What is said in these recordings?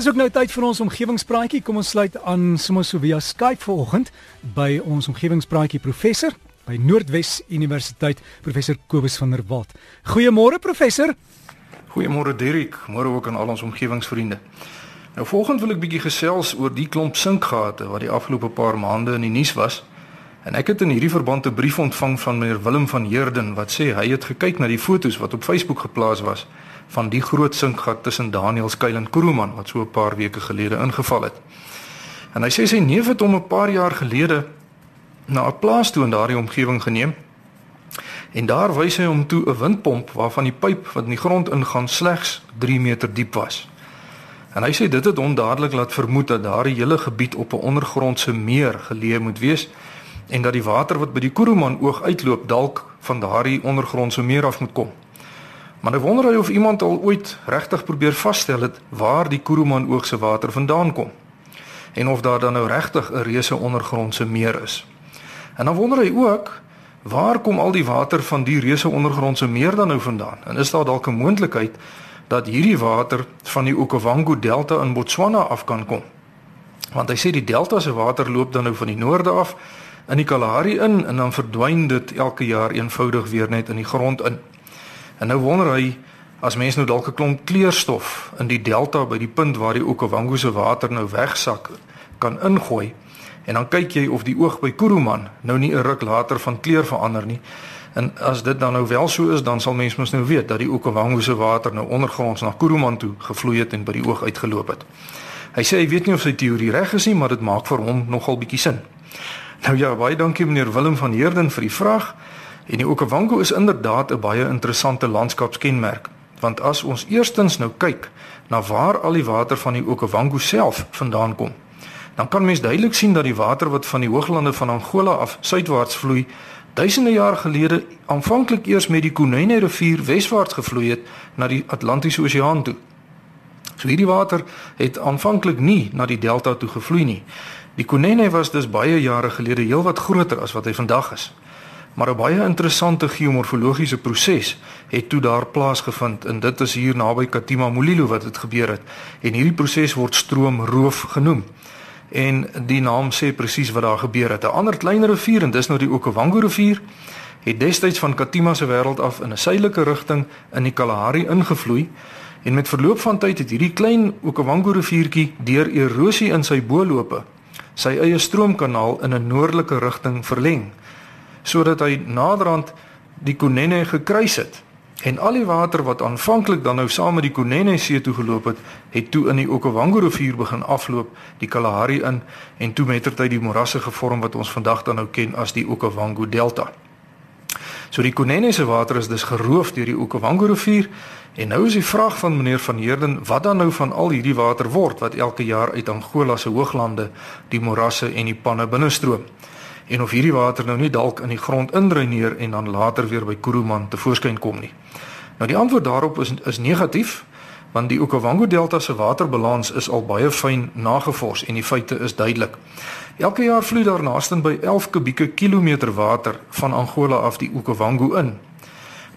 Dis ook nou tyd vir ons omgewingspraatjie. Kom ons sluit aan sommer so via Skype vanoggend by ons omgewingspraatjie professor by Noordwes Universiteit, professor Kobus van der Walt. Goeiemôre professor. Goeiemôre Dirk, môre ook aan al ons omgewingsvriende. Nou volgende wil ek bietjie gesels oor die klomp sinkgate wat die afgelope paar maande in die nuus was. En ek het in hierdie verband 'n brief ontvang van meneer Willem van Heerden wat sê hy het gekyk na die fotos wat op Facebook geplaas was van die groot sinkgat tussen Danielskuil en Kroeman wat so 'n paar weke gelede ingeval het. En hy sê sy neef het hom 'n paar jaar gelede na 'n plaas toe in daardie omgewing geneem. En daar wys hy hom toe 'n windpomp waarvan die pyp wat in die grond ingaan slegs 3 meter diep was. En hy sê dit het hom dadelik laat vermoed dat daardie hele gebied op 'n ondergrondse meer geleë moet wees en dat die water wat by die Kuruman oog uitloop dalk van daardie ondergrondse meer af moet kom. Maar ek wonder of iemand al ooit regtig probeer vasstel het waar die Kuruman oog se water vandaan kom en of daar dan nou regtig 'n reuse ondergrondse meer is. En dan wonder hy ook waar kom al die water van die reuse ondergrondse meer dan nou vandaan? En is daar dalk 'n moontlikheid dat hierdie water van die Okavango Delta in Botswana af kan kom? Want hy sê die delta se water loop dan nou van die noorde af in die Kalahari in en dan verdwyn dit elke jaar eenvoudig weer net in die grond in. En nou wonder hy as mens nou dalk 'n klomp kleurstof in die delta by die punt waar die Okavango se water nou wegsak kan ingooi en dan kyk jy of die oog by Kuruman nou nie 'n ruk later van kleur verander nie. En as dit dan nou wel so is, dan sal mens mos nou weet dat die Okavango se water nou ondergronds na Kuruman toe gevloei het en by die oog uitgeloop het. Hy sê hy weet nie of sy teorie reg is nie, maar dit maak vir hom nogal bietjie sin. Nou ja, baie dankie meneer Willem van Heerden vir die vraag. En die Okavango is inderdaad 'n baie interessante landskapskenmerk, want as ons eerstens nou kyk na waar al die water van die Okavango self vandaan kom, dan kan mens duidelik sien dat die water wat van die hooglande van Angola af suidwaarts vloei, duisende jaar gelede aanvanklik eers met die Kunene rivier weswaarts gevloei het na die Atlantiese Oseaan toe. So hierdie water het aanvanklik nie na die delta toe gevloei nie. Die Kunene was dus baie jare gelede heelwat groter as wat hy vandag is. Maar 'n baie interessante geomorfologiese proses het toe daar plaasgevind en dit is hier naby Katima Mulilo wat dit gebeur het. En hierdie proses word stroomroof genoem. En die naam sê presies wat daar gebeur het. 'n Ander kleiner rivier en dis nou die Okavango rivier het destyds van Katima se wêreld af in 'n suidelike rigting in die Kalahari ingevloei. En met verloop van tyd het hierdie klein Okavango riviertjie deur erosie in sy boelope sy eie stroomkanaal in 'n noordelike rigting verleng sodat hy naderhand die Kunene gekruis het en al die water wat aanvanklik dan nou saam met die Kunene see toe geloop het, het toe in die Okavango rivier begin afloop, die Kalahari in en toe mettertyd die morasse gevorm wat ons vandag dan nou ken as die Okavango Delta. So die Kunene se water is dus geroof deur die Okavango rivier En nou is die vraag van meneer van Heerden, wat dan nou van al hierdie water word wat elke jaar uit Angola se hooglande die morasse en die panne binnestroom? En of hierdie water nou nie dalk in die grond indreineer en dan later weer by Kuruman te voorskyn kom nie. Nou die antwoord daarop is is negatief want die Okavango Delta se waterbalans is al baie fyn nagevors en die feite is duidelik. Elke jaar vloei daar naaste by 11 kubieke kilometer water van Angola af die Okavango in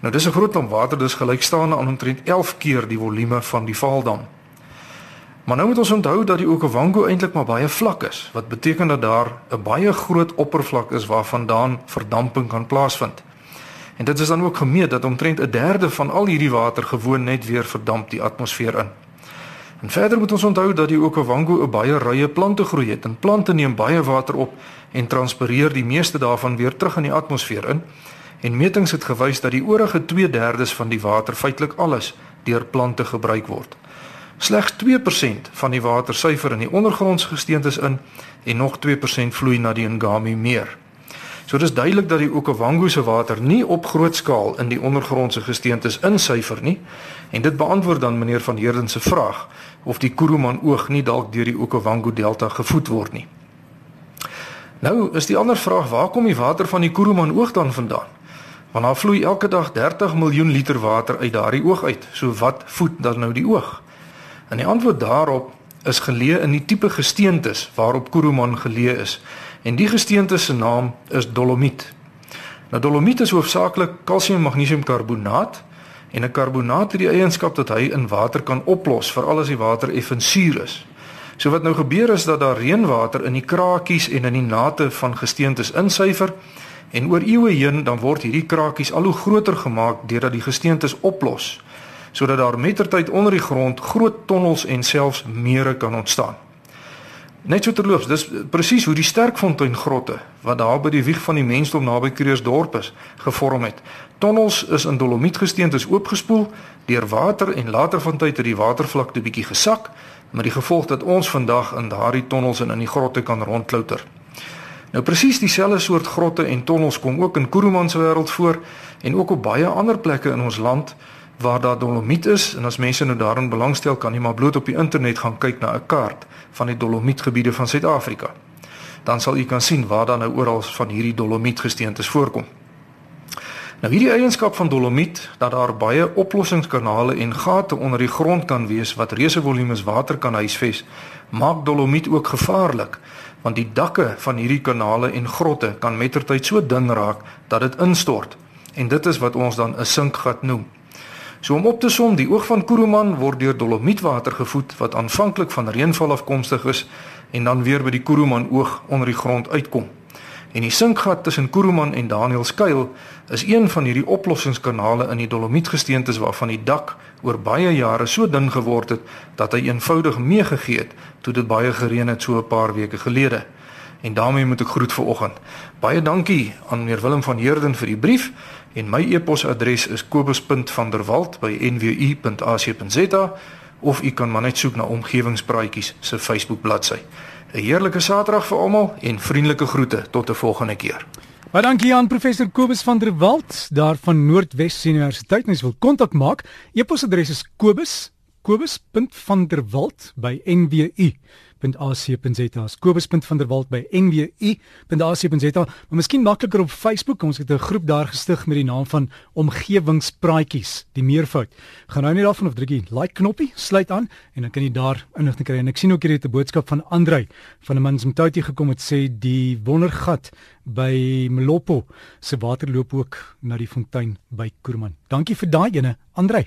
Nou dis 'n groot klomp water, dis gelykstaande aan omtrent 11 keer die volume van die Vaaldam. Maar nou moet ons onthou dat die Okavango eintlik maar baie vlak is, wat beteken dat daar 'n baie groot oppervlak is waarvandaan verdamping kan plaasvind. En dit is dan ook gemeet dat omtrent 'n derde van al hierdie water gewoon net weer verdamp die atmosfeer in. En verder moet ons onthou dat die Okavango 'n baie rye plante groei het. En plante neem baie water op en transpireer die meeste daarvan weer terug in die atmosfeer in en metings het gewys dat die oorige 2/3 van die water feitelik alles deur plante gebruik word. Slegs 2% van die water suiwer in die ondergrondse gesteentes in en nog 2% vloei na die Ngami meer. So dis duidelik dat die Okavango se water nie op groot skaal in die ondergrondse gesteentes insuiwer nie en dit beantwoord dan meneer van Heerden se vraag of die Kuruman oog nie dalk deur die Okavango delta gevoed word nie. Nou is die ander vraag waar kom die water van die Kuruman oog dan vandaan? Want daar vloei elke dag 30 miljoen liter water uit daardie oog uit. So wat voed dan nou die oog? En die antwoord daarop is geleë in die tipe gesteentes waarop Kuruman geleë is. En die gesteente se naam is dolomiet. Nou dolomiet is hoofsaaklik kalsium magnesium karbonaat En 'n karbonaat het die eienskap dat hy in water kan oplos, veral as die water effens suur is. So wat nou gebeur is dat daar reënwater in die krakies en in die nate van gesteentes insyfer en oor eeue heen dan word hierdie krakies al hoe groter gemaak deurdat die gesteentes oplos sodat daar mettertyd onder die grond groot tonnels en selfs mere kan ontstaan. Net so terloops, dis presies hoe die Sterkfontein grotte wat daar by die wieg van die mensdom naby Kreeusdorp is gevorm het. Tonnels is in dolomietgesteentes oopgespoel deur water en later van tyd het die watervlakte bietjie gesak met die gevolg dat ons vandag in daardie tonnels en in die grotte kan rondklouter. Nou presies dieselfde soort grotte en tonnels kom ook in Kuruman se wêreld voor en ook op baie ander plekke in ons land waar daar dolomiet is en as mense nou daarin belangstel kan jy maar bloot op die internet gaan kyk na 'n kaart van die dolomietgebiede van Suid-Afrika. Dan sal u kan sien waar dan nou oral van hierdie dolomietgesteentes voorkom. Nou hierdie eienskap van dolomiet dat daar baie oplossingskanale en gate onder die grond kan wees wat reuse volumes water kan huisves, maak dolomiet ook gevaarlik want die dakke van hierdie kanale en grotte kan mettertyd so dun raak dat dit instort en dit is wat ons dan 'n sinkgat noem. So om op te som, die oog van Kuruman word deur dolomietwater gevoed wat aanvanklik van reënval afkomstig is en dan weer by die Kuruman oog onder die grond uitkom. En die sinkgat tussen Kuruman en Danielskuil is een van hierdie oplossingskanale in die dolomietgesteentes waarvan die dak oor baie jare so dun geword het dat hy eenvoudig meegegee het toe dit baie gereën het so 'n paar weke gelede. En daarmee moet ek groet vir oggend. Baie dankie aan meneer Willem van Heerden vir die brief en my e-posadres is kobus.vanderwalt@nwu.ac.za of u kan maar net soek na omgewingspraatjies se Facebook bladsy. 'n Heerlike Saterdag vir almal en vriendelike groete tot 'n volgende keer. Baie dankie aan professor Kobus van der Walt daar van Noordwes Universiteit. Mens wil kontak maak. E-posadres is kobus kobus.vanderwalt@nwu nwu.ac.za. Kobus.vanderwalt by nwu.ac.za. Maar miskien makliker op Facebook. Ons het 'n groep daar gestig met die naam van Omgewingspraatjies, die meervoud. Gaan nou net daarvan of drukkie like knoppie, sluit aan en dan kan jy daar inligting kry. En ek sien ook hier het 'n boodskap van Andrei van 'n man se mtoutie gekom het sê die wondergat by Mlopo se water loop ook na die fontein by Koerman. Dankie vir daai ene, Andrei.